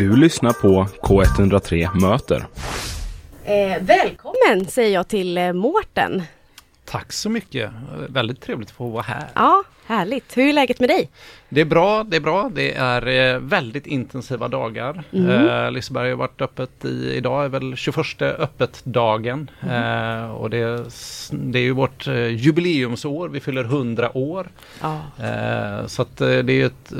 Du lyssnar på K103 Möter. Eh, välkommen säger jag till eh, Mårten. Tack så mycket. Väldigt trevligt att få vara här. Ja, härligt. Hur är läget med dig? Det är bra, det är bra. Det är eh, väldigt intensiva dagar. Mm. Eh, Liseberg har varit öppet i, idag är väl 21 öppet-dagen. Mm. Eh, och det, det är ju vårt eh, jubileumsår, vi fyller 100 år. Ja. Eh, så att eh, det är ett,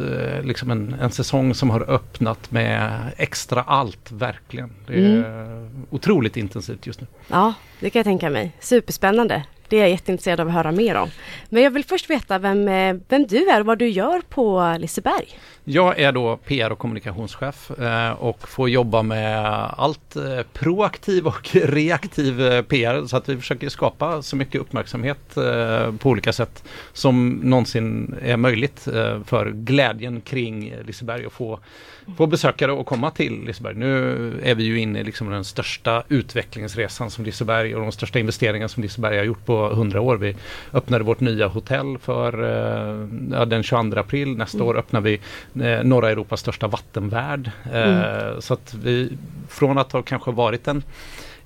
liksom en, en säsong som har öppnat med extra allt, verkligen. Det är Mm. otroligt intensivt just nu. Ja, det kan jag tänka mig. Superspännande. Det är jag jätteintresserad av att höra mer om. Men jag vill först veta vem, eh, vem du är och vad du gör på Liseberg. Jag är då PR och kommunikationschef eh, och får jobba med allt eh, proaktiv och reaktiv PR så att vi försöker skapa så mycket uppmärksamhet på olika sätt som någonsin är möjligt för glädjen kring Liseberg och få, få besökare att komma till Liseberg. Nu är vi ju inne i liksom den största utvecklingsresan som Liseberg och de största investeringarna som Liseberg har gjort på 100 år. Vi öppnade vårt nya hotell för eh, den 22 april. Nästa år öppnar vi eh, norra Europas största vattenvärld. Eh, Så att vi från att ha kanske varit en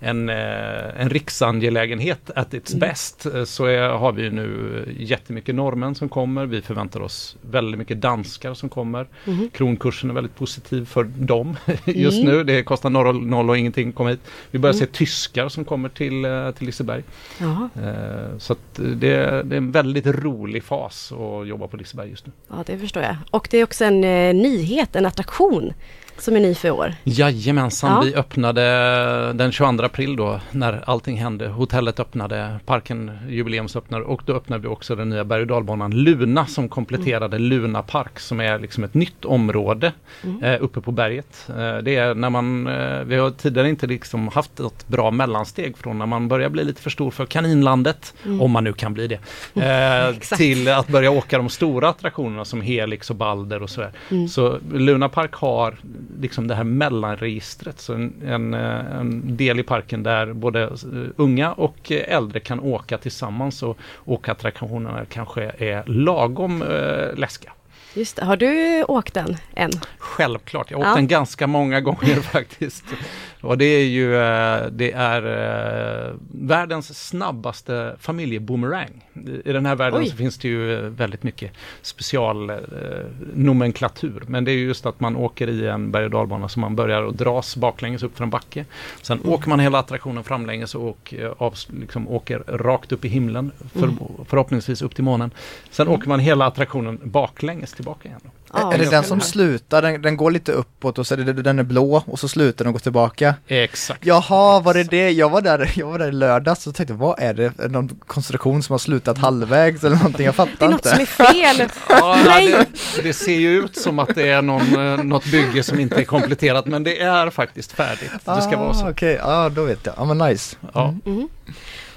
en, eh, en riksangelägenhet at its best eh, så är, har vi nu jättemycket norrmän som kommer. Vi förväntar oss väldigt mycket danskar som kommer. Mhm. Kronkursen är väldigt positiv för dem just nu. Det kostar noll, noll och ingenting att komma hit. Vi börjar se tyskar som kommer till, eh, till Liseberg. Ja, Eh, Så att det, det är en väldigt rolig fas att jobba på Liseberg just nu. ja det förstår jag. Och det är också en eh, nyhet, en attraktion som är ny för år. Jajamensan, Ja. vi öppnade den 22 april då när allting hände. Hotellet öppnade, parken jubileumsöppnade och då öppnade vi också den nya berg och dalbanan Luna som kompletterade Luna Park som är liksom ett nytt område eh, uppe på berget. Eh, det är när man, eh, vi har tidigare inte liksom haft ett bra mellansteg från när man börjar bli lite för stor för Kaninlandet, om man nu kan bli det, eh, till att börja åka de stora attraktionerna som Helix och Balder och sådär. Så Luna Park har liksom det här mellanregistret, så en, en, eh, en del i parken där både eh, unga och eh, äldre kan åka tillsammans och åkattraktionerna kanske är lagom eh, läskiga. Just. Har du åkt den än? Självklart, jag har Ja. åkt den ganska många gånger faktiskt. Och det är ju eh, det är eh, världens snabbaste familjeboomerang. I den här världen Oj. så finns det ju eh, väldigt mycket special eh, nomenklatur. Men det är ju just att man åker i en berg och dalbana så man börjar och dras baklänges upp för en backe. Sen åker man hela attraktionen framlänges och av, liksom åker rakt upp i himlen. För, Förhoppningsvis upp till månen. Sen åker man hela attraktionen baklänges tillbaka igen. Ja, är det den som höra. slutar, den, den går lite uppåt och så är det, den är blå och så slutar den och går tillbaka? Exakt. Jaha, var det det? Jag var där, jag var där i lördags och tänkte, vad är det? Är det någon konstruktion som har slutat halvvägs eller någonting? Jag Det är fattar något inte. som är fel. Ja, Nej. det, det ser ju ut som att det är någon, eh, något bygge som inte är kompletterat men det är faktiskt färdigt. Det ska vara Ah, så. Okej, ja då vet jag. Ja men nice. Ja.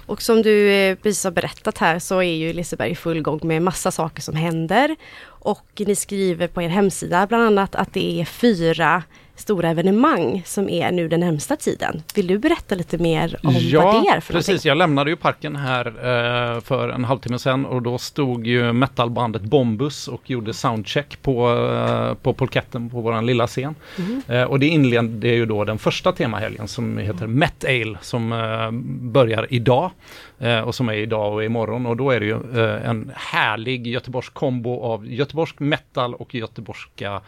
Och som du eh, precis har berättat här så är ju Liseberg i full gång med massa saker som händer. Och ni skriver på er hemsida bland annat att det är fyra stora evenemang som är nu den närmsta tiden. Vill du berätta lite mer om vad det är för precis. någonting? Jag lämnade ju parken här eh, för en halvtimme sedan och då stod ju metalbandet Bombus och gjorde soundcheck på, eh, på polketten på våran lilla scen. Mhm. Eh, och det inledde ju då den första temahelgen som heter Met Ale som eh, börjar idag eh, och som är idag och imorgon och då är det ju eh, en härlig Göteborgs kombo av göteborgsk metal och göteborgska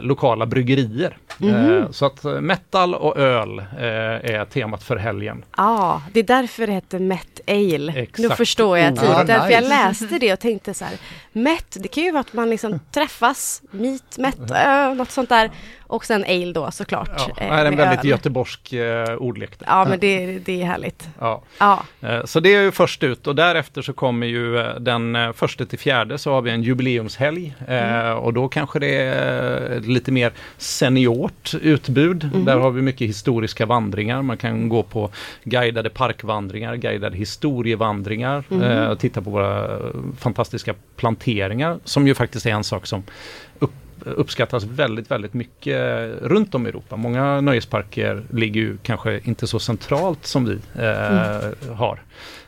lokala bryggerier. Mhm. Eh, så att eh, metal och öl eh, är temat för helgen. Ja, det är därför det heter Met Ale. Nu Exakt. förstår jag Oh. tydligt. Ah, därför jag nice. läste det och tänkte så här. Met, det kan ju vara att man liksom träffas, meet, met, ö, något sånt där. Och sen ale då såklart. Ja, eh, det är en väldigt öl. göteborgsk eh, ordlek. där. Ja, men det, det är härligt. Ja. Ja, Eh, Så det är ju först ut och därefter så kommer ju eh, den första till fjärde så har vi en jubileumshelg eh, och då kanske det är lite mer seniort utbud. Där har vi mycket historiska vandringar. Man kan gå på guidade parkvandringar, guidade historievandringar, och titta på våra fantastiska planteringar som ju faktiskt är en sak som upp, uppskattas väldigt, väldigt mycket runt om i Europa. Många nöjesparker ligger ju kanske inte så centralt som vi eh, har.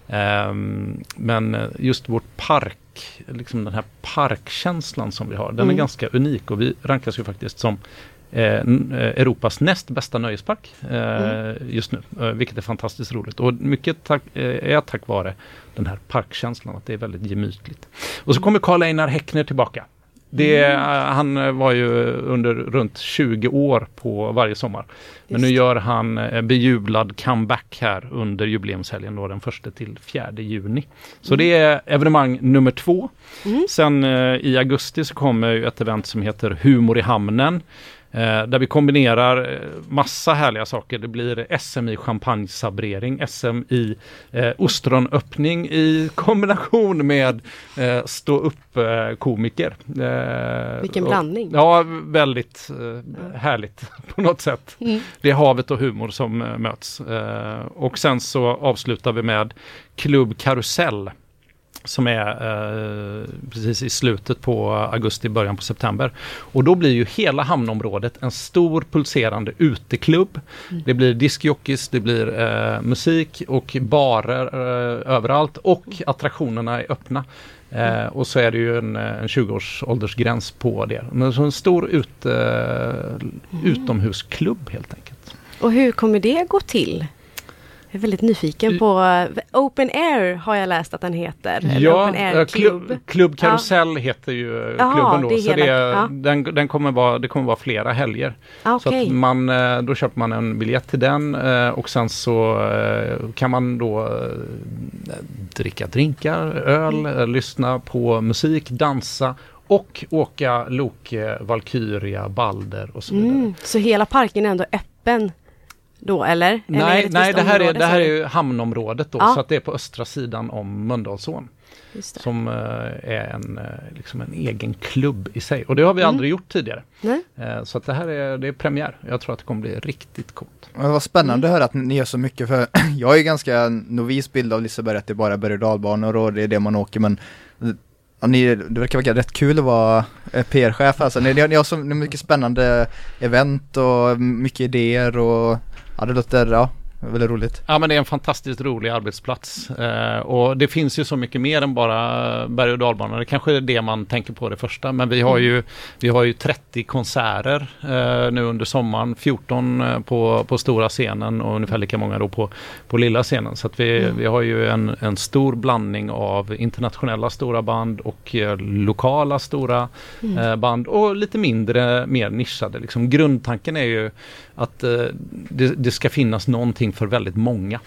Ehm, men just vårt park, liksom den här parkkänslan som vi har, den är Mm. ganska unik och vi rankas ju faktiskt som eh, eh, Europas näst bästa nöjespark eh, Mm. just nu, eh, vilket är fantastiskt roligt. Och mycket tack, eh, är tack vare den här parkkänslan, att det är väldigt gemytligt. Och så kommer Karl Einar Häckner tillbaka. Det, Mm. eh, Han eh, var ju under runt 20 år på varje sommar. Men nu Just. gör han eh, bejublad comeback här under jubileumshelgen då den 1 till 4 juni. Så det är evenemang nummer två. Mm. Sen eh, i augusti så kommer ett event som heter Humor i hamnen. Eh, där vi kombinerar eh, massa härliga saker. Det blir SM i champagnesabrering, SM i eh, ostronöppning i kombination med eh, stå upp eh, komiker. Eh, Vilken och- blandning. Ja, väldigt eh, härligt på något sätt. Mm. Det är havet och humor som eh, möts. Och sen så avslutar vi med Klubb Karusell. Som är eh, precis i slutet på augusti, början på september. Och då blir ju hela hamnområdet en stor pulserande uteklubb. Det blir discjockeys, det blir eh, musik och barer eh, överallt och attraktionerna är öppna. Eh, och så är det ju en, en 20-års åldersgräns på det. Men så en stor ut, eh, utomhusklubb helt enkelt. Och hur kommer det gå till? Jag är väldigt nyfiken på Open Air har jag läst att den heter. Eller Open Air eh, Club. klubb, klubb Karusell heter ju eh, klubben då. det är så hela- det, ja. den, den kommer vara, det kommer vara flera helger. Ah, Så man, eh, då köper man en biljett till den och sen så kan man då dricka drinkar, öl, Mm. lyssna på musik, dansa och åka Loke, Valkyria, Balder och så vidare. Mm, så hela parken är ändå öppen då eller? eller är Nej, ett nej det, här är, det här är hamnområdet då, Ja. så att det är på östra sidan om Mölndalsån. Som eh, är en, eh, liksom en egen klubb i sig. Och det har vi Mm. aldrig gjort tidigare. Nej? Eh, så att det här är, det är premiär. Jag tror att det kommer bli riktigt coolt. Men Det var spännande att höra att ni gör så mycket för jag är ju ganska novis bild av Liseberg att det bara är berg och dalbanor och det är det man åker men ja, ni, det verkar vara rätt kul att vara PR-chef alltså. Ni, ni, har- ni har så mycket spännande event och mycket idéer och ja det låter, ja, väldigt roligt. Ja men det är en fantastiskt rolig arbetsplats. Eh, och det finns ju så mycket mer än bara berg och dalbanor. Det kanske är det man tänker på det första. Men vi har ju, vi har ju 30 konserter eh, nu under sommaren. 14 eh, på, på stora scenen och ungefär lika många då på, på lilla scenen. Så att vi, vi har ju en, en stor blandning av internationella stora band och eh, lokala stora eh, band och lite mindre, mer nischade. Liksom. Grundtanken är ju att eh, det, det ska finnas någonting för väldigt många.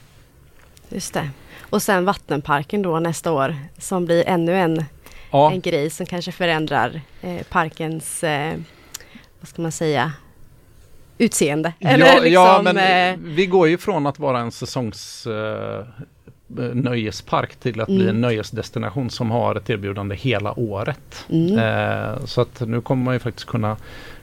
Just det. Och sen vattenparken då nästa år som blir ännu en, Ja, en grej som kanske förändrar eh, parkens, eh, vad ska man säga, utseende. Eller ja, liksom, ja men eh, vi går ju från att vara en säsongs eh, nöjespark till att bli Mm. en nöjesdestination som har ett erbjudande hela året. mm. Eh, så att nu kommer man ju faktiskt kunna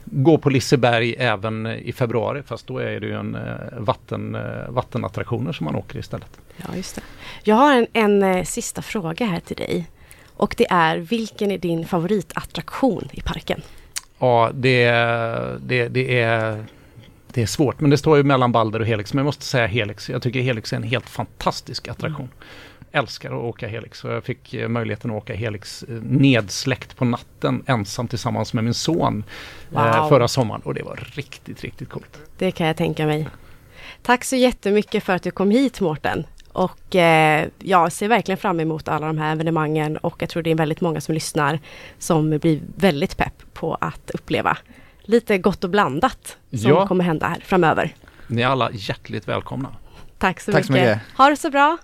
gå på Liseberg även i februari fast då är det ju en eh, vatten, eh, vattenattraktioner som man åker istället. Ja, just det. Jag har en, en eh, sista fråga här till dig. Och det är, vilken är din favoritattraktion i parken? Ja, det, det, det, är, det är svårt, men det står ju mellan Balder och Helix. Men jag måste säga Helix. Jag tycker Helix är en helt fantastisk attraktion. Älskar att åka Helix och jag fick eh, möjligheten att åka Helix eh, nedsläckt på natten ensam tillsammans med min son eh, Wow. förra sommaren och det var riktigt, riktigt coolt. Det kan jag tänka mig. Tack så jättemycket för att du kom hit Mårten. Och eh, jag ser verkligen fram emot alla de här evenemangen och jag tror det är väldigt många som lyssnar som blir väldigt pepp på att uppleva lite gott och blandat som Ja. kommer hända här framöver. Ni är alla hjärtligt välkomna. Tack så, Tack så mycket. mycket. Ha det så bra!